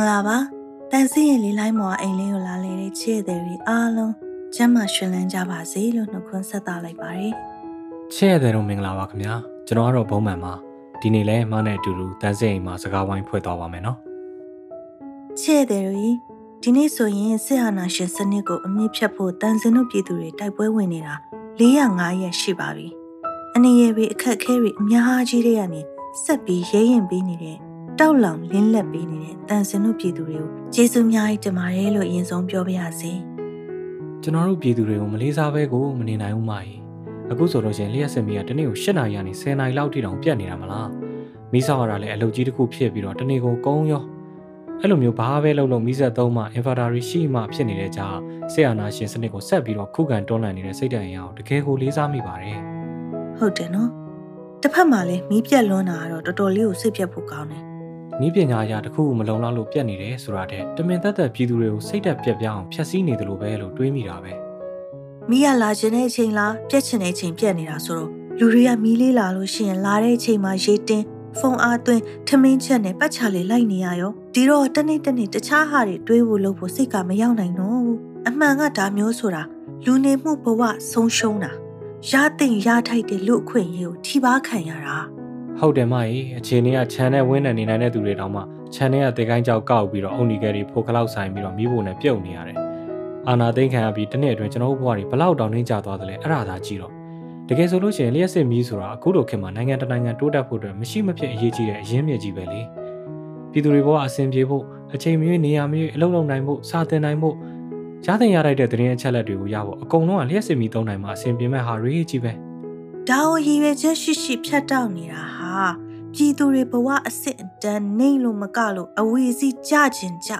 င်္ဂလာပါတန်စီရင်လေးလိုက်မော်အိမ်လေးကိုလာလေတဲ့ချစ်တဲ့တွေအားလုံးကျမ်းမာရှင်လန်းကြပါစေလို့နှုတ်ခွန်းဆက်သလိုက်ပါတယ်ချစ်တဲ့တို့မင်္ဂလာပါခင်ဗျာကျွန်တော်ကတော့ဘုံမှန်ပါဒီနေ့လဲမနဲ့အတူတူတန်စီရင်မှာစကားဝိုင်းဖွဲ့သွားပါမယ်နော်ချစ်တဲ့တွေဒီနေ့ဆိုရင်စစ်အာဏာရှင်စနစ်ကိုအမြင့်ဖြတ်ဖို့တန်စင်တို့ပြည်သူတွေတိုက်ပွဲဝင်နေတာ405ရက်ရှိပါပြီအနေရပေအခက်အခဲတွေအများကြီးတွေကနေဆက်ပြီးရဲရင်ပေးနေတဲ့ တောက်လောင်လင်းလက်ပေးနေတဲ့တန်စင်တို့ပြည်သူတွေကိုကျေးဇူးများကြီးတင်ပါတယ်လို့အရင်ဆုံးပြောပြရစီကျွန်တော်တို့ပြည်သူတွေကိုမလေးစားဘဲကိုမနေနိုင်ဘူးမကြီးအခုဆိုလို့ချင်းလျှက်စင်မီကတနေ့ကို၈နာရီကနေ10နာရီလောက်ထိတောင်ပြတ်နေတာမလားမိဆောက်ရတာလည်းအလုပ်ကြီးတစ်ခုဖြစ်ပြီးတော့တနေ့ကိုကုန်းရောအဲ့လိုမျိုးဘာပဲလုပ်လို့မိဆက်သုံးမှ inverter ရှိမှဖြစ်နေတဲ့ကြားဆေးအာနာရှင်စနစ်ကိုဆက်ပြီးတော့ခုခံတွန်းလှန်နေတဲ့စိတ်ဓာတ်အင်အားကိုတကယ်ကိုလေးစားမိပါတယ်ဟုတ်တယ်နော်တစ်ဖက်မှာလည်းမီးပြက်လွန်းတာကတော့တော်တော်လေးကိုစိတ်ပြက်ဖို့ကောင်းတယ် နီးပညာအရာတစ်ခုခုမလုံလောက်လို့ပြက်နေတယ်ဆိုတာတဲ့တမင်သက်သက်ပြည်သူတွေကိုစိတ်သက်ပြက်ပြအောင်ဖျက်ဆီးနေတယ်လို့ပဲလို့တွေးမိတာပဲမီးရလာခြင်းတဲ့အချိန်လားပြက်ချင်တဲ့အချိန်ပြက်နေတာဆိုတော့လူတွေကမီးလေးလာလို့ရှိရင်လာတဲ့အချိန်မှာရေတင်းဖုန်းအားသွင်းထမင်းချက်နဲ့ပတ်ချလေးလိုက်နေရရောဒီတော့တနေ့တနေ့တခြားဟာတွေတွေးဖို့လုပ်ဖို့စိတ်ကမရောက်နိုင်တော့ဘူးအမှန်ကဒါမျိုးဆိုတာလူနေမှုဘဝဆုံးရှုံးတာရတဲ့ရထိုက်တဲ့လူအခွင့်အရေးကိုထိပါခံရတာ ဟုတ်တယ်မကြီးအခြေအနေကခြံနဲ့ဝင်းနဲ့နေနိုင်တဲ့သူတွေတောင်မှခြံနဲ့ကတေကိုင်းကြောက်ကောက်ပြီးတော့အုံနီကယ်တွေဖိုကလောက်ဆိုင်ပြီးတော့မိဖို့နဲ့ပြုတ်နေရတယ်အာနာသိန်းခံရပြီးတစ်နှစ်အတွင်းကျွန်တော်တို့ဘဝတွေဘလောက်တောင်နှင်းကြသွားသလဲအဲ့ဒါသာကြည့်တော့တကယ်ဆိုလို့ရှိရင်လျှက်စစ်မီးဆိုတာအခုလိုခေတ်မှာနိုင်ငံတကာနိုင်ငံတိုးတက်ဖို့အတွက်မရှိမဖြစ်အရေးကြီးတဲ့အရင်းမြစ်ကြီးပဲလေပြည်သူတွေဘဝအဆင်ပြေဖို့အချိန်မရွေးနေရာမရွေးအလုပ်လုပ်နိုင်ဖို့စာသင်နိုင်ဖို့ရသင်ရလိုက်တဲ့သတင်းအချက်အလက်တွေကိုရဖို့အကုန်လုံးကလျှက်စစ်မီးသုံးနိုင်မှာအဆင်ပြေမဲ့ဟာရေးကြီးပဲဒါကိုရည်ရွယ်ချက်ရှိရှိဖြတ်တောက်နေတာဟာ ပြည်သူတွေဘဝအစစ်အတန်းနေလို့မကလို့အဝေစီကြကျင်ကြ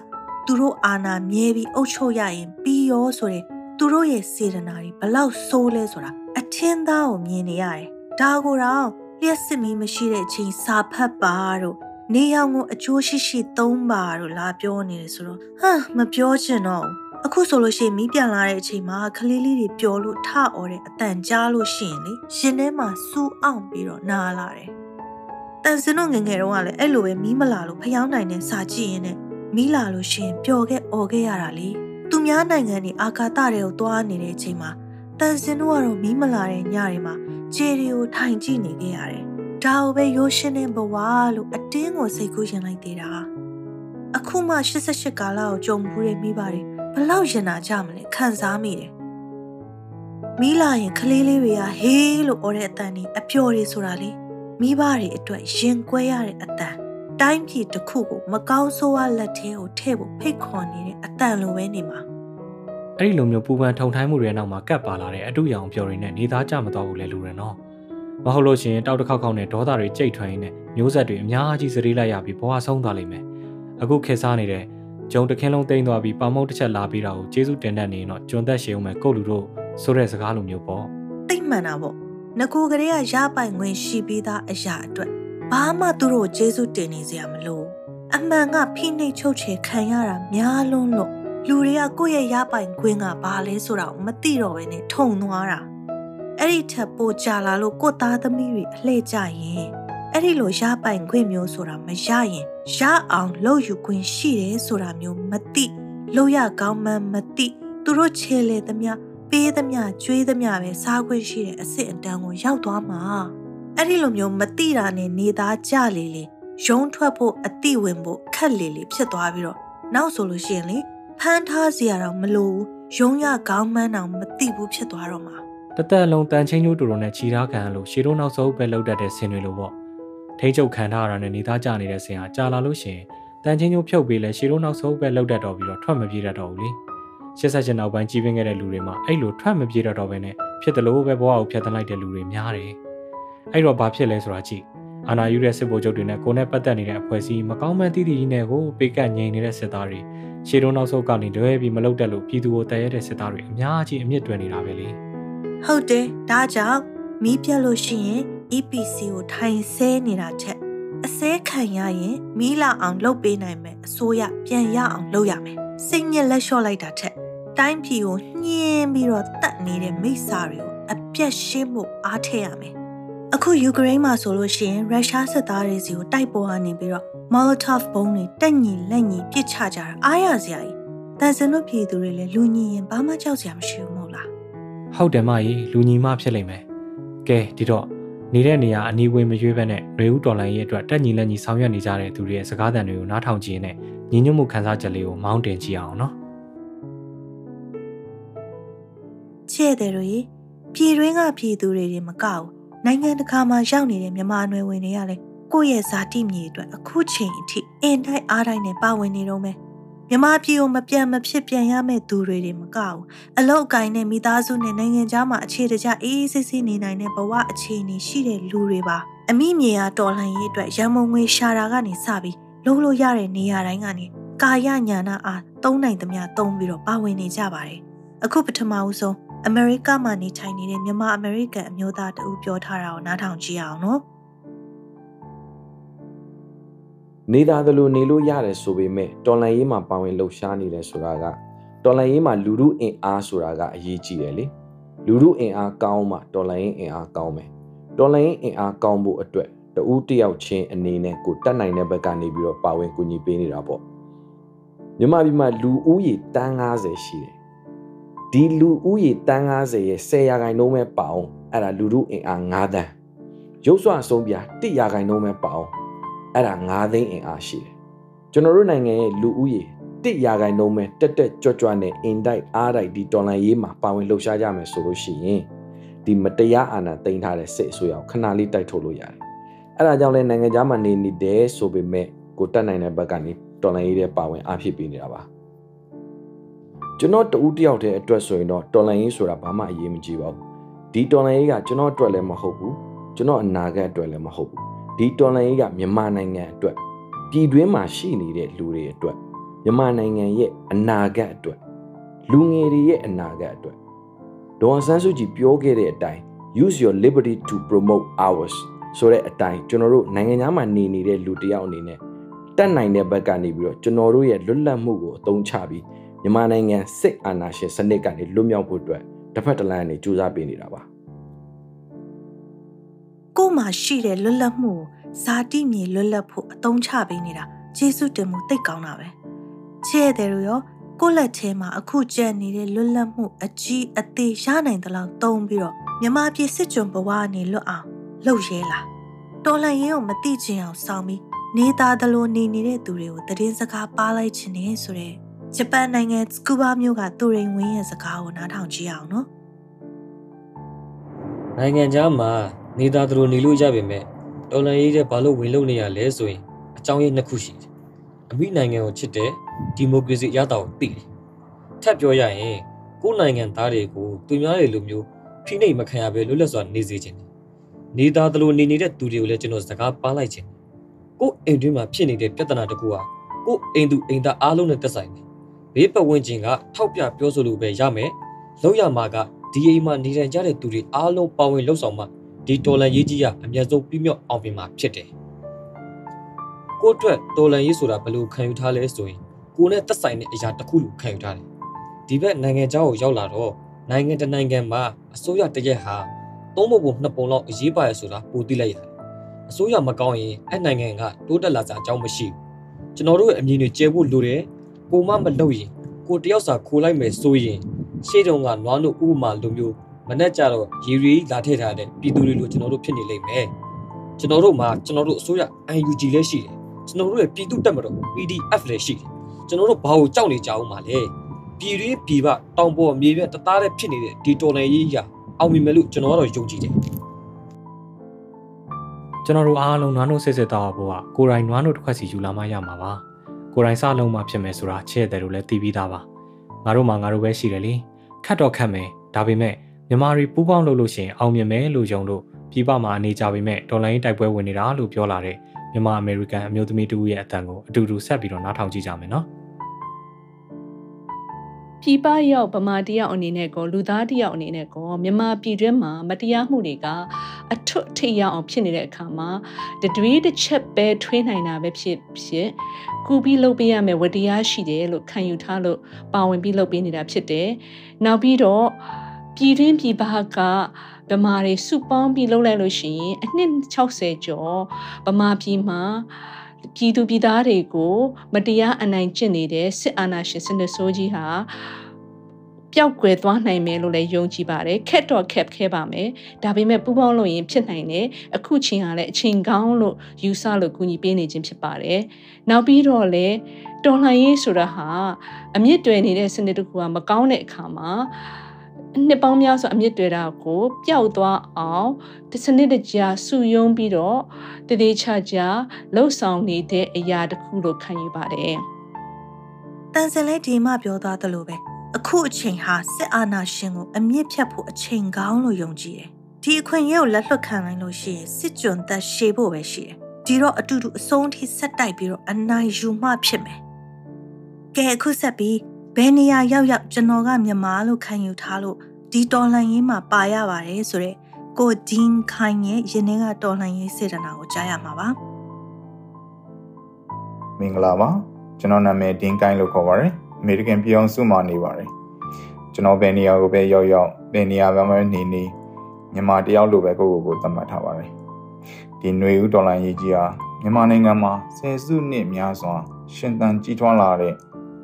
သူတို့အာဏာမြဲပြီးအုပ်ချုပ်ရရင်ပြီးရောဆိုတဲ့သူတို့ရဲ့စေတနာတွေဘလောက်ဆိုးလဲဆိုတာအထင်းသားကိုမြင်နေရတယ်။ဒါကိုတော့လျှက်စစ်မီးမရှိတဲ့အချိန်စာဖတ်ပါတို့နေရောင်ကိုအကျိုးရှိရှိသုံးပါတို့လာပြောနေတယ်ဆိုတော့ဟမ်မပြောချင်တော့အခုဆိုလို့ရှိရင်မီးပြန်လာတဲ့အချိန်မှာကလေးလေးတွေပျော်လို့ထအော်တဲ့အတန်ကြားလို့ရှိရင်လေရှင်ထဲမှာစူးအောင်ပြီးတော့နားလာတယ်။ တန်စင်တို့ငငယ်တော့ကလည်းအဲ့လိုပဲမီးမလာလို့ဖျောင်းနိုင်တဲ့စာကြည့်ရင်လည်းမီးလာလို့ရှိရင်ပျော်ခဲ့အော်ခဲ့ရတာလေ။သူများနိုင်ငံတွေအာကာသတွေကိုသွားနေတဲ့အချိန်မှာတန်စင်တို့ကတော့မီးမလာတဲ့ညတွေမှာခြေတွေကိုထိုင်ကြည့်နေခဲ့ရတယ်။ဒါကိုပဲရိုးရှင်းတဲ့ဘဝလို့အတင်းကိုစိတ်ကူးရင်လိုက်သေးတာ။အခုမှ88ကာလကိုကြုံဘူးတဲ့မိပါတယ်ဘလောက်ရင်နာကြမလဲခံစားမိတယ်။မီးလာရင်ကလေးလေးတွေကဟေးလို့အော်တဲ့အတန်ကြီးအပျော်တွေဆိုတာလေ မိဘတွေအတွက်ရင်ကွဲရတဲ့အတန်တိုင်းပြည်တစ်ခုကိုမကောင်းဆိုးဝါးလက်ထဲကိုထည့်ဖို့ဖိတ်ခေါ်နေတဲ့အတန်လိုပဲနေမှာ။အဲ့ဒီလိုမျိုးပူပန်ထုံထိုင်းမှုတွေနောက်မှာကပ်ပါလာတဲ့အတူရောင်ပြော်တွေနဲ့နေသားကြမတော့ဘူးလေလူတွေနော်မဟုတ်လို့ရှိရင်တောက်တစ်ခေါက်ခေါက်နဲ့ဒေါသတွေကြိတ်ထွင်နေမျိုးဆက်တွေအများကြီးစရီးလိုက်ရပြီးဘဝဆုံးသွားလိမ့်မယ်အခုခေတ်စားနေတဲ့ဂျုံတခင်းလုံးတိမ့်သွားပြီးပါမုတ်တစ်ချက်လာပြီးတာကိုကျေးဇူးတင်တတ်နေတော့ကျွန်းသက်ရှည်အောင်မဲ့ကိုလူတို့ဆိုတဲ့စကားလိုမျိုးပေါ့တိတ်မှန်တာပေါ့ ငကိုကလေးကရပိုင်ခွင့်ရှိပြီးသားအရာအတွက်ဘာမှသူတို့ကျေးဇူးတင်နေစရာမလိုအမှန်ကဖိနှိပ်ချုပ်ချယ်ခံရတာများလွန်းလို့လူတွေကကိုယ့်ရဲ့ရပိုင်ခွင့်ကဘာလဲဆိုတာကိုမသိတော့ဘဲနဲ့ထုံသွားတာအဲ့ဒီထက်ပိုကြလာလို့ကိုသားသမီးတွေအလှည့်ကြရင်အဲ့ဒီလိုရပိုင်ခွင့်မျိုးဆိုတာမရရင်ရအောင်လုပ်ယူခွင့်ရှိတယ်ဆိုတာမျိုးမသိလို့ရကောင်းမှန်းမသိသူတို့ချေလေသမျှ ပေးသမျှကျွေးသမျှပဲစားခွင့်ရှိတဲ့အစ်စ်အတန်းကိုရောက်သွားမှာအဲ့ဒီလိုမျိုးမသိတာနဲ့နေသားကြလေလေရုံးထွက်ဖို့အတိဝင်ဖို့ခက်လေလေဖြစ်သွားပြီးတော့နောက်ဆိုလို့ရှိရင်လေဖမ်းထားစရာတော့မလိုဘူးရုံးရကောင်းမှန်းတော့မသိဘူးဖြစ်သွားတော့မှာတသက်လုံးတန်ချင်းကျိုးတူတူနဲ့ခြီထားခံလို့ရှီတို့နောက်ဆုံးပဲလောက်တတ်တဲ့ဆင်တွေလိုပေါ့ထိန်းချုပ်ခံထားရတာနဲ့နေသားကြနေတဲ့ဆင်ဟာကြာလာလို့ရှိရင်တန်ချင်းကျိုးဖြုတ်ပြီးလဲရှီတို့နောက်ဆုံးပဲလောက်တတ်တော့ပြီးတော့ထွက်မပြေးတတ်တော့ဘူးလေ ရှစ်ဆက်ချင်နောက်ပိုင်းကြီးပင်းခဲ့တဲ့လူတွေမှာအဲ့လိုထွက်မပြေးတတ်တော့ဘဲနဲ့ဖြစ်တယ်လို့ပဲဘဝကိုဖျက်တလိုက်တဲ့လူတွေများတယ်အဲ့တော့ဘာဖြစ်လဲဆိုတာကြည့်အာနာယူတဲ့စစ်ဗိုလ်ချုပ်တွေနဲ့ကိုယ်နဲ့ပတ်သက်နေတဲ့အဖွဲ့အစည်းမကောင်းမှန်းသိသိကြီးနဲ့ကိုပေကတ်ငြိမ်နေတဲ့စစ်သားတွေရှေးတုံးနောက်ဆုတ်ကနေလွဲပြီးမလုတ်တက်လို့ပြည်သူကိုတည်ရတဲ့စစ်သားတွေအများကြီးအမြင့်တွယ်နေတာပဲလေဟုတ်တယ်ဒါကြောင့်မီးပြတ်လို့ရှိရင် EPC ကိုထိုင်ဆဲနေတာထက်အစဲခံရရင်မီးလာအောင်လုပ်ပေးနိုင်မယ်အစိုးရပြန်ရအောင်လုပ်ရမယ် စိတ်ညစ်လက်လျှော့လိုက်တာထက်တိုင်းပြည်ကိုညှင်းပြီးတော့တတ်နေတဲ့မိစ္ဆာတွေကိုအပြတ်ရှင်းဖို့အားထည့်ရမယ်အခုယူကရိန်းမှာဆိုလို့ရှိရင်ရုရှားစစ်သားတွေစီကိုတိုက်ပေါ်ကနေပြီးတော့ Molotov ဘုံတွေတက်ညီလက်ညီပစ်ချကြတာအားရစရာကြီးတန်စင်တို့ပြည်သူတွေလည်းလူညီရင်ဘာမှကြောက်စရာမရှိဘူးမဟုတ်လားဟုတ်တယ်မကြီးလူညီမဖြစ်လိမ့်မယ်ကဲဒီတော့ နေတဲ့နေရာအနီးဝေးမရွေးဘဲနဲ့ရေဦးတော်လိုင်းရဲ့အတွက်တက်ညီလက်ညီဆောင်ရွက်နေကြတဲ့သူတွေရဲ့စကားသံတွေကိုနားထောင်ကြည့်ရင်ညီညွတ်မှုခန်းစားချက်လေးကိုမောင်းတင်ကြည့်အောင်နော်ချဲ့တယ်တို့ရေပြည်တွင်းကပြည်သူတွေတွေမကဘူးနိုင်ငံတကာမှာရောက်နေတဲ့မြန်မာနွယ်ဝင်တွေကလည်းကိုယ့်ရဲ့ဇာတိမြေအတွက်အခုချိန်အထိအင်တိုင်းအားတိုင်းနဲ့ပါဝင်နေတော့မယ် မြန်မာပြည်ကိုမပြန်မဖြစ်ပြန်ရမယ့်သူတွေတွေမကဘူးအလောက်အကိုင်းနဲ့မိသားစုနဲ့နိုင်ငံခြားမှာအခြေတကျအေးအေးဆေးဆေးနေနိုင်တဲ့ဘဝအခြေအနေရှိတဲ့လူတွေပါအမိမြေယာတော်လှန်ရေးအတွက်ရန်မုံငွေရှာတာကနေစပြီးလုံးလို့ရတဲ့နေရာတိုင်းကနေကာယညာနာအားသုံးနိုင်သမျှသုံးပြီးတော့ပါဝင်နေကြပါတယ်အခုပထမဦးဆုံးအမေရိကမှာနေထိုင်နေတဲ့မြန်မာအမေရိကန်အမျိုးသားတဦးပြောထားတာကိုနားထောင်ကြည့်အောင်နော် နေသားသလိုနေလို့ရတယ်ဆိုပေမဲ့တော်လန်ရေးမှာပါဝင်လှုပ်ရှားနေတယ်ဆိုတာကတော်လန်ရေးမှာလူမှုအင်အားဆိုတာကအရေးကြီးတယ်လေလူမှုအင်အားကောင်းမှတော်လန်ရေးအင်အားကောင်းမယ်တော်လန်ရေးအင်အားကောင်းဖို့အတွက်တဦးတယောက်ချင်းအနေနဲ့ကိုတတ်နိုင်တဲ့ဘက်ကနေပြီးတော့ပါဝင်ကူညီပေးနေတာပေါ့မြန်မာပြည်မှာလူဦးရေတန်း90ရှိတယ်ဒီလူဦးရေတန်း90ရဲ့10ရာခိုင်နှုန်းပဲပါအောင်အဲ့ဒါလူမှုအင်အား9တန်းရုပ်စွာဆုံးပြ1ရာခိုင်နှုန်းပဲပါအောင် အဲ့ဒါ9သိန်းအင်အားရှိတယ်ကျွန်တော်တို့နိုင်ငံရဲ့လူဦးရေ1ရာခိုင်နှုန်းပဲတက်တက်ကြွကြွနဲ့အင်တိုက်အားတိုက်ဒီတော်လန်ရေးမှာပါဝင်လှုပ်ရှားကြမယ်ဆိုလို့ရှိရင်ဒီမတရားအာဏာသိမ်းထားတဲ့စစ်အစိုးရကိုခဏလေးတိုက်ထုတ်လို့ရတယ်အဲ့ဒါကြောင့်လဲနိုင်ငံသားမှနေနေတယ်ဆိုပေမဲ့ကိုတက်နိုင်တဲ့ဘက်ကနေတော်လန်ရေးတဲ့ပါဝင်အားဖြစ်ပေးနေတာပါကျွန်တော်တူတယောက်တည်းအတွက်ဆိုရင်တော့တော်လန်ရေးဆိုတာဘာမှအရေးမကြီးပါဘူးဒီတော်လန်ရေးကကျွန်တော်အတွက်လည်းမဟုတ်ဘူးကျွန်တော်အနာဂတ်အတွက်လည်းမဟုတ်ဘူး ဒီတော်လန်ရေးကမြန်မာနိုင်ငံအတွက်ပြည်တွင်းမှာရှိနေတဲ့လူတွေအတွက်မြန်မာနိုင်ငံရဲ့အနာဂတ်အတွက်လူငယ်တွေရဲ့အနာဂတ်အတွက်ဒေါ်ဆန်းစုကြည်ပြောခဲ့တဲ့အတိုင်း use your liberty to promote ours ဆိုတဲ့အတိုင်းကျွန်တော်တို့နိုင်ငံသားမှာနေနေတဲ့လူတယောက်အနေနဲ့တက်နိုင်တဲ့ဘက်ကနေပြီးတော့ကျွန်တော်တို့ရဲ့လွတ်လပ်မှုကိုအသုံးချပြီးမြန်မာနိုင်ငံစစ်အာဏာရှင်စနစ်ကနေလွတ်မြောက်ဖို့အတွက်တစ်ဖက်တစ်လမ်းကနေကြိုးစားပေးနေတာပါ ကို့မှာရှိတဲ့လွတ်လပ်မှုကိုဇာတိမြေလွတ်လပ်ဖို့အသုံးချပေးနေတာကျေးဇူးတင်မှုသိတ်ကောင်းတာပဲချဲ့တယ်လို့ရောကိုယ့်လက်ထဲမှာအခုကျန်နေတဲ့လွတ်လပ်မှုအကြီးအသေးရနိုင်တဲ့လောက်သုံးပြီးတော့မြမပြည်စစ်ကြုံဘဝကနေလွတ်အောင်လှုပ်ရဲလာတော်လန်ရင်ကိုမသိချင်အောင်စောင်းပြီးနေသားသလိုနေနေတဲ့သူတွေကိုတည်င်းစကားပါလိုက်ခြင်းနဲ့ဆိုတဲ့ဂျပန်နိုင်ငံစကူဘာမြို့ကသူရိန်ဝင်းရဲ့စကားကိုနားထောင်ကြည့်အောင်နော်နိုင်ငံခြားမှာ နေသားသူတို့နေလို့ရပေမဲ့တော်လန်ရေးတဲ့ဘာလို့ဝင်လို့နေရလဲဆိုရင်အကြောင်းရင်းနှစ်ခုရှိတယ်။အမိနိုင်ငံကိုချစ်တဲ့ဒီမိုကရေစီအရတာကိုသိတယ်။ထပ်ပြောရရင်ကိုယ်နိုင်ငံသားတွေကိုသူများတွေလိုမျိုးဖိနှိပ်မခံရဘဲလွတ်လပ်စွာနေစေချင်တယ်။နေသားသူတို့နေနေတဲ့သူတွေကိုလည်းကျွန်တော်စကားပါလိုက်ခြင်း။ကိုယ်အိမ်တွင်းမှာဖြစ်နေတဲ့ပြဿနာတကူဟာကိုယ်အိမ်သူအိမ်သားအားလုံးနဲ့သက်ဆိုင်တယ်။ဘေးပတ်ဝန်းကျင်ကထောက်ပြပြောဆိုလို့ပဲရမယ်။လောက်ရမှာကဒီအိမ်မှာနေထိုင်ကြတဲ့သူတွေအားလုံးပါဝင်လှုပ်ဆောင်မှ ဒီတော်လန်ရေးကြီးကအမြတ်ဆုံးပြီးမြောက်အောင်ပြင်မှာဖြစ်တယ်။ကိုယ့်အတွက်တော်လန်ရေးဆိုတာဘယ်လိုခံယူထားလဲဆိုရင်ကိုယ်နဲ့သက်ဆိုင်တဲ့အရာတစ်ခုလိုခံယူထားတယ်။ဒီဘက်နိုင်ငံခြားကိုရောက်လာတော့နိုင်ငံတနိုင်ငံမှာအစိုးရတရက်ဟာသုံးပုံပုံနှစ်ပုံလောက်အရေးပါရဆိုတာပိုသိလိုက်ရတယ်။အစိုးရမကောင်းရင်အဲ့နိုင်ငံကတိုးတက်လာစအကြောင်းမရှိဘူး။ကျွန်တော်တို့ရဲ့အမြင်တွေကျဲဖို့လိုတယ်။ကိုမမလုပ်ရင်ကိုတယောက်စာခိုးလိုက်မယ်ဆိုရင်ရှေ့တုန်းကနွားတို့ဥပမာလိုမျိုး မနဲ့ကြတော့ရေရီလာထည့်ထားတဲ့ပြည်သူတွေလိုကျွန်တော်တို့ဖြစ်နေလိမ့်မယ်ကျွန်တော်တို့မှာကျွန်တော်တို့အစိုးရ UNG လည်းရှိတယ်ကျွန်တော်တို့ရဲ့ပြည်သူတက်မတော် PDF လည်းရှိတယ်ကျွန်တော်တို့ဘာကိုကြောက်နေကြအောင်ပါလဲပြည်ရင်းပြည်ပတောင်ပေါ်မြေပြတသားတဲ့ဖြစ်နေတဲ့ဒီတော်နယ်ရေးအရာအောင်မြင်မယ်လို့ကျွန်တော်ကတော့ယုံကြည်တယ်ကျွန်တော်တို့အားလုံးနွားနို့စစ်စစ်တောက်ဖို့ကကိုယ်တိုင်နွားနို့တစ်ခွက်စီယူလာမှရမှာပါကိုယ်တိုင်စလုံးမှဖြစ်မယ်ဆိုတာချဲ့တယ်လို့လည်းသိပြီးသားပါငါတို့မှငါတို့ပဲရှိတယ်လေခတ်တော့ခတ်မယ်ဒါပေမဲ့ မြန်မာတွေပူးပေါင်းလုပ်လို့ရှိရင်အောင်မြင်မယ်လို့ယုံလို့ပြည်ပမှာအနေကြပေမဲ့ဒေါ်လာရင်းတိုက်ပွဲဝင်နေတာလို့ပြောလာတဲ့မြန်မာအမေရိကန်အမျိုးသမီးတူရဲ့အတန်ကိုအတူတူဆက်ပြီးတော့နားထောင်ကြည့်ကြမယ်နော်ပြည်ပရောက်ဗမာတယောက်အနေနဲ့ကောလူသားတယောက်အနေနဲ့ကောမြန်မာပြည်တွင်းမှာမတရားမှုတွေကအထွတ်ထိပ်ရောက်အောင်ဖြစ်နေတဲ့အခါမှာတတွေးတစ်ချက်ပဲထွေးနိုင်တာပဲဖြစ်ဖြစ်ကူပြီးလုပ်ပေးရမယ်ဝတရားရှိတယ်လို့ခံယူထားလို့ပါဝင်ပြီးလုပ်ပေးနေတာဖြစ်တယ်။နောက်ပြီးတော့ ပပြည်တွင်းပြည်ပကဗမာတွေစုပေါင်းပြီးလှုပ်လိုက်လို့ရှိရင်အနှစ်60ကျော်ဗမာပြည်မှာပြည်သူပြည်သားတွေကိုမတရားအနိုင်ကျင့်နေတဲ့စစ်အာဏာရှင်စနစ်ဆိုးကြီးဟာပျောက်ကွယ်သွားနိုင်မယ်လို့လည်းယုံကြည်ပါတယ်ခက်တော့ခက်ခဲပါမယ်ဒါပေမဲ့ပူပေါင်းလို့ရင်ဖြစ်နိုင်တယ်အခုချိန်ကလည်းအချိန်ကောင်းလို့ယူဆလို့ကူညီပေးနေခြင်းဖြစ်ပါတယ်နောက်ပြီးတော့လည်းတော်လှန်ရေးဆိုတာဟာအမြင့်တွယ်နေတဲ့စနစ်တစ်ခုကမကောင်းတဲ့အခါမှာ နှစ်ပေါင်းများစွာအမြင့်တွေတာကိုပျောက်သွားအောင်ဒီစနစ်တကျစုယုံပြီးတော့တည်တည်ချာချာလှုပ်ဆောင်နေတဲ့အရာတစ်ခုလို့ခံယူပါတယ်။တန်စင်လေးဒီမှပြောသွားသလိုပဲအခုအချိန်ဟာစစ်အာဏာရှင်ကိုအမြင့်ဖြတ်ဖို့အချိန်ကောင်းလို့ယုံကြည်တယ်။ဒီအခွင့်အရေးကိုလက်လွတ်ခံနိုင်လို့ရှိရင်စစ်ကြွသက်ရှေ့ဖို့ပဲရှိတယ်။ဒီတော့အတူတူအဆုံးထိဆက်တိုက်ပြီးတော့အနိုင်ယူမှဖြစ်မယ်။ကဲအခုဆက်ပြီး ဘယ်နေရာရောက်ရောက်ကျွန်တော်ကမြန်မာလို့ခံယူထားလို့ဒီတော်လှန်ရေးမှာပါရပါတယ်ဆိုတော့ကိုဒင်းခိုင်ရဲ့ယင်းကတော်လှန်ရေးစေတနာကိုကြားရမှာပါမင်္ဂလာပါကျွန်တော်နာမည်ဒင်းကိုင်းလို့ခေါ်ပါတယ်အမေရိကန်ပြည်အောင်စုမှာနေပါတယ်ကျွန်တော်ဘယ်နေရာကိုပဲရောက်ရောက်ဘယ်နေရာမှာနေနေမြန်မာတယောက်လိုပဲကိုယ့်ကိုယ်ကိုသတ်မှတ်ထားပါတယ်ဒီຫນွေဦးဒေါ်လာရေးကြီးဟာမြန်မာနိုင်ငံမှာဆယ်စုနှစ်များစွာရှင်သန်ကြီးထွားလာတဲ့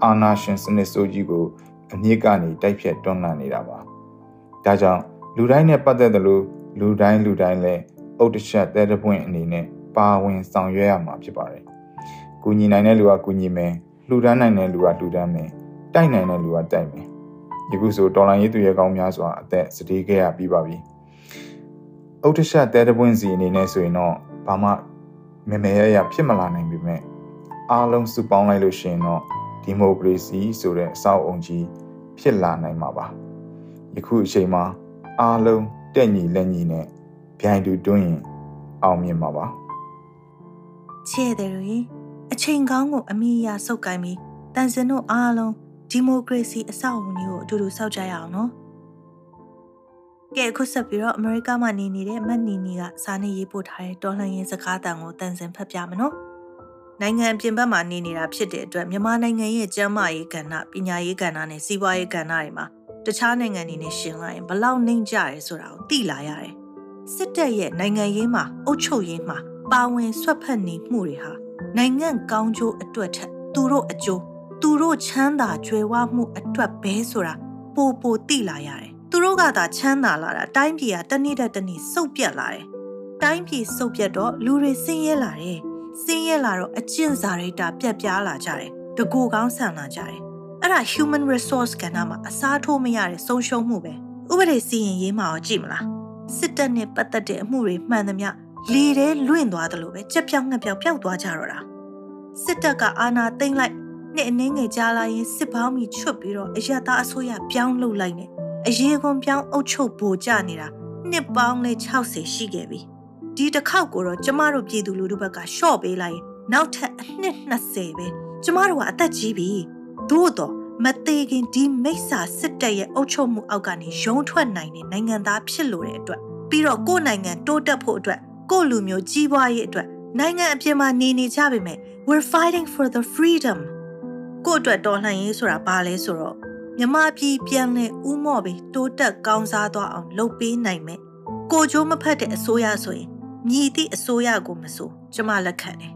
အာဏာရှင်စနစ်ဆိုးကြီးကိုအမြင့်ကနေတိုက်ဖြတ်တွန်းလှန်နေတာပါဒါကြောင့်လူတိုင်းနဲ့ပတ်သက်သလိုလူတိုင်းလူတိုင်းလည်းအုတ်တချက်တဲတပွင့်အနေနဲ့ပါဝင်ဆောင်ရွက်ရမှာဖြစ်ပါတယ်။ကူညီနိုင်တဲ့လူကကူညီမယ်လှူဒန်းနိုင်တဲ့လူကလှူဒန်းမယ်တိုက်နိုင်တဲ့လူကတိုက်မယ်ယခုဆိုတော်လိုင်းရေးသူရဲကောင်းများစွာအသက်စတေးခဲ့ရပြီးပါပြီအုတ်တရှတဲတပွင့်စီအနေနဲ့ဆိုရင်တော့ဘာမှမမေရရဖြစ်မလာနိုင်ပေမဲ့အားလုံးစုပေါင်းလိုက်လို့ရှိရင်တော့ ဒီမိုကရေစီဆိုတဲ့အဆောက်အုံကြီးဖြစ်လာနိုင်မှာပါယခုအချိန်မှာအားလုံးတက်ညီလက်ညီနဲ့ဗျိုင်းတူတွင်းရင်အောင်မြင်မှာပါချဲ့တယ်ရီအချိန်ကောင်းကိုအမိအယဆုပ်ကိုင်းပြီးတန်စင်တို့အားလုံးဒီမိုကရေစီအဆောက်အဦကြီးကိုအတူတူစောက်ကြရအောင်နော်ကဲအခုဆက်ပြီးတော့အမေရိကမှာနေနေတဲ့မတ်နီနီကစာနေရေးပို့ထားတဲ့တော်လှန်ရေးစကားတန်ကိုတန်စင်ဖတ်ပြမယ်နော် နိုင်ငံအပြင်ဘက်မှာနေနေတာဖြစ်တဲ့အတွက်မြန်မာနိုင်ငံရဲ့ကျန်းမာရေးကဏ္ဍပညာရေးကဏ္ဍနဲ့စီးပွားရေးကဏ္ဍတွေမှာတခြားနိုင်ငံတွေနဲ့ရှင်လိုက်ရင်ဘလောက်နှိမ့်ကြရဲဆိုတာကိုသိလာရတယ်စစ်တပ်ရဲ့နိုင်ငံရေးမှာအုပ်ချုပ်ရေးမှာပါဝင်ဆွတ်ဖက်နေမှုတွေဟာနိုင်ငံကောင်းကျိုးအတွက်ထက်သူတို့အကျိုးသူတို့ချမ်းသာကြွယ်ဝမှုအတွက်ပဲဆိုတာပိုပိုသိလာရတယ်။သူတို့ကသာချမ်းသာလာတာတိုင်းပြည်ကတနေ့တစ်နေ့စုပ်ပြတ်လာတယ်။တိုင်းပြည်စုပ်ပြတ်တော့လူတွေဆင်းရဲလာတယ်။ ဆင်းရဲလာတော့အကျင့်စာရိတ္တပြတ်ပြားလာကြတယ်။တကူကောင်းဆန်လာကြတယ်။အဲ့ဒါ human resource ကဏ္ဍမှာအစားထိုးမရတဲ့ဆုံးရှုံးမှုပဲ။ဥပဒေစီရင်ရေးမှာရောကြည့်မလား။စစ်တပ်နဲ့ပတ်သက်တဲ့အမှုတွေမှန်သမျှလေထဲလွင့်သွားတယ်လို့ပဲကြက်ပြောင်းငှက်ပြောင်းပျောက်သွားကြတော့တာစစ်တပ်ကအာဏာသိမ်းလိုက်နှစ်အနည်းငယ်ကြာလာရင်စစ်ပေါင်းမီချွတ်ပြီးတော့အရသာအစိုးရပြောင်းလုပ်လိုက်နေအရေးကွန်ပြောင်းအုပ်ချုပ်ပိုကြနေတာနှစ်ပေါင်းလေး60ရှိခဲ့ပြီ ဒီတစ်ခေါက်ကိုတော့ကျမတို့ပြည်သူလူထုဘက်ကရှော့ပေးလိုက်ရင်နောက်ထပ်အနှစ်20ပဲကျမတို့ကအသက်ကြီးပြီသို့တော့မသေးခင်ဒီမိစ္ဆာစစ်တပ်ရဲ့အုပ်ချုပ်မှုအောက်ကနေရုံထွက်နိုင်တဲ့နိုင်ငံသားဖြစ်လို့တဲ့အတွက်ပြီးတော့ကိုယ့်နိုင်ငံတိုးတက်ဖို့အတွက်ကိုယ့်လူမျိုးကြီးပွားရေးအတွက်နိုင်ငံအပြင်မှာနေနေကြပေမဲ့ we're fighting for the freedom ကိုယ့်အတွက်တော်လှန်ရေးဆိုတာဘာလဲဆိုတော့မြမပြည်ပြန်လဲဥမော့ပြီးတိုးတက်ကောင်းစားသွားအောင်လုပ်ပေးနိုင်မယ်ကိုချိုးမဖက်တဲ့အစိုးရဆိုရင် မြည်သည့်အစိုးရကိုမဆိုကျမလက်ခံတယ်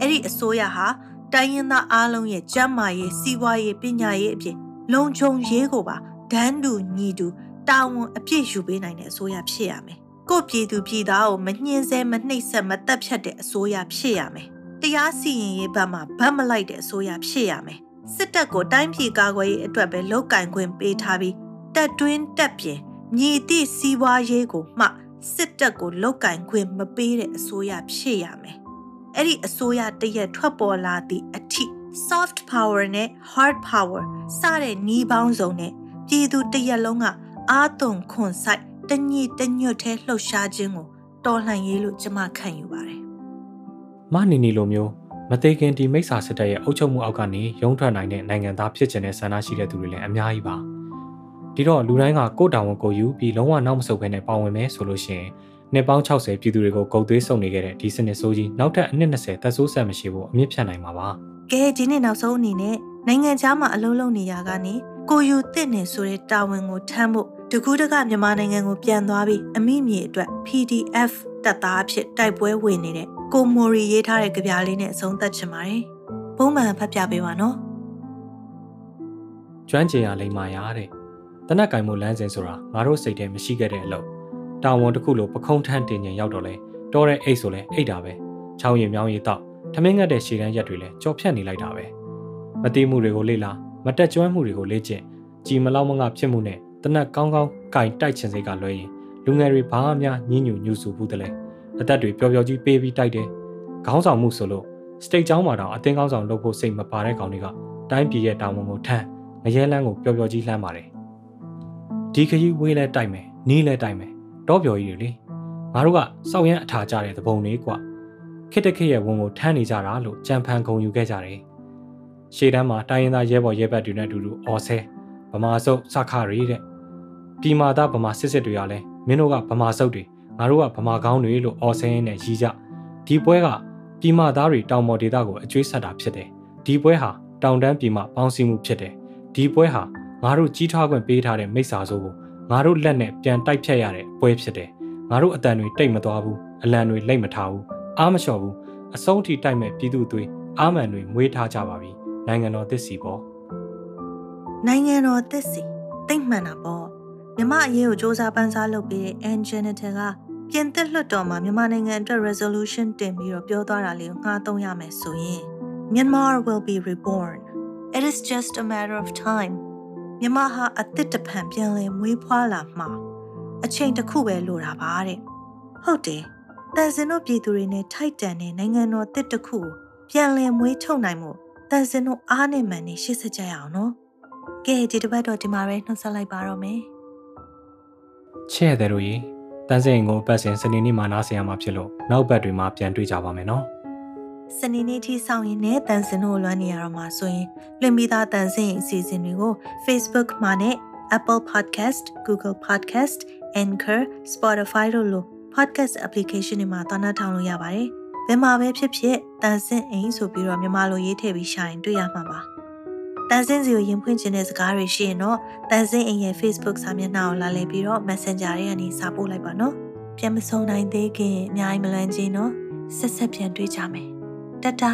အဲ့ဒီအစိုးရဟာတိုင်းရင်းသားအားလုံးရဲ့ကျန်းမာရေးစီးပွားရေးပညာရေးအပြင်လုံခြုံရေးကိုပါဒန်းတူညီတူတာဝန်အပြည့်ယူပေးနိုင်တဲ့အစိုးရဖြစ်ရမယ်ကိုပြည်သူပြည်သားကိုမနှင်းဆဲမနှိပ်စက်မတက်ဖြတ်တဲ့အစိုးရဖြစ်ရမယ်။တရားစီရင်ရေးဘက်မှာဗတ်မလိုက်တဲ့အစိုးရဖြစ်ရမယ်။စစ်တပ်ကိုတိုင်းပြည်ကာကွယ်ရေးအတွက်ပဲလောက်ကင်ခွင့်ပေးထားပြီးတက်တွင်းတက်ပြင်ညီတိစီးပွားရေးကိုမှ စစ်တပ်ကိုလောက်ကင်ခွင့်မပေးတဲ့အစိုးရဖြစ်ရမယ်။အဲ့ဒီအစိုးရတရက်ထွက်ပေါ်လာသည့်အထိ soft power နဲ့ hard power စတဲ့နှီးပေါင်းစုံနဲ့ပြည်သူတရက်လုံးကအာသွန်ခွန်ဆိုင်တညစ်တညွတ်ထဲလှုပ်ရှားခြင်းကိုတော်လှန်ရေးလို့ကျွန်မခံယူပါတယ်။မနီနီလိုမျိုးမသေးခင်ဒီမိစ္ဆာစစ်တပ်ရဲ့အုပ်ချုပ်မှုအောက်ကနေရုံးထွက်နိုင်တဲ့နိုင်ငံသားဖြစ်ခြင်းနဲ့ဆန္ဒရှိတဲ့သူတွေလည်းအများကြီးပါ။ ဒီတော့လူတိုင်းကကိုယ့်တာဝန်ကိုယူပြီးလုံးဝနောက်မဆုတ်ဘဲနဲ့ပါဝင်မယ်ဆိုလို့ရှိရင်နှစ်ပေါင်း60ပြည်သူတွေကိုဂုတ်သွေးဆုံနေခဲ့တဲ့ဒီစနစ်ဆိုးကြီးနောက်ထပ်အနှစ်20သက်ဆိုးဆက်မရှိဖို့အမြင့်ဖြတ်နိုင်မှာပါ။ကဲဒီနေ့နောက်ဆုံးအနေနဲ့နိုင်ငံခြားမှာအလုံးလုံးနေရကနေကိုယူတစ်နေဆိုတဲ့တာဝန်ကိုထမ်းဖို့တကူးတကမြန်မာနိုင်ငံကိုပြန်သွားပြီးအမိမြေအတွက် PDF တပ်သားအဖြစ်တိုက်ပွဲဝင်နေတဲ့ကိုမိုရီရေးထားတဲ့ကြပြလေးနဲ့အဆုံးသတ်ချင်ပါတယ်။ပုံမှန်ဖတ်ပြပေးပါနော်။ကျွမ်းကျင်ရလိမ္မာရတဲ့ တနက်ကင်မိုလမ်းစဉ်ဆိုတာငါတို့စိတ်ထဲမရှိခဲ့တဲ့အလုပ်တာဝန်တစ်ခုလိုပခုံးထန်းတင်ញင်ရောက်တော့လဲတောတဲ့အိတ်ဆိုလဲအိတ်တာပဲချောင်းရင်မြောင်းရီတော့ထမင်းငတ်တဲ့ရှည်တန်းရက်တွေလဲကြော်ဖြတ်နေလိုက်တာပဲမတိမှုတွေကိုလေ့လာမတက်ကျွမ်းမှုတွေကိုလေ့ကျင့်ကြည်မလောက်မငါဖြစ်မှုနဲ့တနက်ကောင်းကောင်းကင်တိုက်ချင်စိတ်ကလွှဲရင်လူငယ်တွေဘာမှများညှဉ်းညူညူဆူဘူးတလဲအသက်တွေပျော်ပျော်ကြီးပေးပြီးတိုက်တယ်ခေါင်းဆောင်မှုဆိုလို့စတိတ်ကျောင်းမှာတော့အတင်းကောင်းဆောင်လုပ်ဖို့စိတ်မပါတဲ့ကောင်တွေကတိုင်းပြည်ရဲ့တာဝန်ကိုထမ်းငရဲလန်းကိုပျော်ပျော်ကြီးလှမ်းပါတယ် ဒီခရီးဝေးလဲတိုက်မယ်နီးလဲတိုက်မယ်တော့ပျော်ကြီးတွေလေငါတို့ကစောက်ရမ်းအထာကြတဲ့သဘုံလေးကွာခစ်တခစ်ရဲ့ဝန်ကိုထမ်းနေကြတာလို့ကြံဖန်ခုံယူခဲ့ကြတယ်ရှေ့တန်းမှာတိုင်းရင်းသားရဲဘော်ရဲဘက်တွေနဲ့အတူတူအော်ဆဲဗမာစုပ်စခရီတဲ့ပြည်မာသားဗမာစစ်စစ်တွေကလည်းမင်းတို့ကဗမာစုပ်တွေငါတို့ကဗမာကောင်းတွေလို့အော်ဆဲရင်းနဲ့ရီးကြဒီပွဲကပြည်မာသားတွေတောင်ပေါ်ဒေသကိုအကျွေးဆက်တာဖြစ်တယ်ဒီပွဲဟာတောင်တန်းပြည်မပေါင်းစည်းမှုဖြစ်တယ်ဒီပွဲဟာ ငါတို့ကြီးထွားခွင့်ပေးထားတဲ့မိစ္ဆာဆိုးကိုငါတို့လက်နဲ့ပြန်တိုက်ဖြတ်ရတဲ့ပွဲဖြစ်တယ်ငါတို့အတန်တွေတိတ်မသွားဘူးအလံတွေလိတ်မထားဘူးအားမလျှော့ဘူးအဆုံးထိတိုက်မဲ့ပြည်သူတွေအာမန်တွေမွေးထားကြပါပြီနိုင်ငံတော်သစ်စီပေါ့နိုင်ငံတော်သစ်စီတိတ်မှန်တာပေါ့မြမအရေးကိုစ조사ပန်းစားလုပ်ပြီးတဲ့ Angenitor ကပြင်သစ်လွှတ်တော်မှာမြန်မာနိုင်ငံအတွက် resolution တင်ပြီးတော့ပြောသွားတာလေးကိုငှားသုံးရမယ်ဆိုရင် Myanmar will be reborn it is just a matter of time မြန်မာဟာအသစ်တဖန်ပြန်လည်မွေးဖွားလာမှာအချိန်တစ်ခုပဲလိုတာပါတဲ့ဟုတ်တယ်တန်စင်တို့ပြည်သူတွေနဲ့ထိုက်တန်တဲ့နိုင်ငံတော်တစ်တစ်ခုကိုပြန်လည်မွေးထုတ်နိုင်မှုတန်စင်တို့အားနဲ့မှန်နေရှေ့ဆက်ကြရအောင်နော်ကဲဒီတစ်ပတ်တော့ဒီမှာပဲနှုတ်ဆက်လိုက်ပါတော့မယ်ချဲ့တဲ့တို့ရေတန်းစင်ကိုပတ်စင်စနေနေ့မှာနားဆင်ရမှာဖြစ်လို့နောက်ပတ်တွေမှာပြန်တွေ့ကြပါမယ်နော် စနေနေ့ထိဆောင်ရင်လည်းတန်စင်တို့လွှမ်းနေရတော့မှာဆိုရင်လွှင့်ပြီးသားတန်စင်အစီအစဉ်တွေကို Facebook မှာနဲ့ Apple Podcast, Google Podcast, Anchor, Spotify တို့လို podcast application တွေမှာတောင်းတထောင်လို့ရပါတယ်။ဘယ်မှာပဲဖြစ်ဖြစ်တန်စင်အိမ်ဆိုပြီးတော့မြန်မာလိုရေးထည့်ပြီးရှာရင်တွေ့ရမှာပါ။တန်စင်စီကိုရင်ဖွင့်ခြင်းတဲ့စကားတွေရှိရင်တော့တန်စင်အိမ်ရဲ့ Facebook စာမျက်နှာကိုလာလည်ပြီးတော့ Messenger တွေကနေစာပို့လိုက်ပါနော်။ပြန်မဆုံးနိုင်သေးခင်အများကြီးမလွန်ချင်းနော်။ဆက်ဆက်ပြန်တွေ့ကြမယ်။ တတာ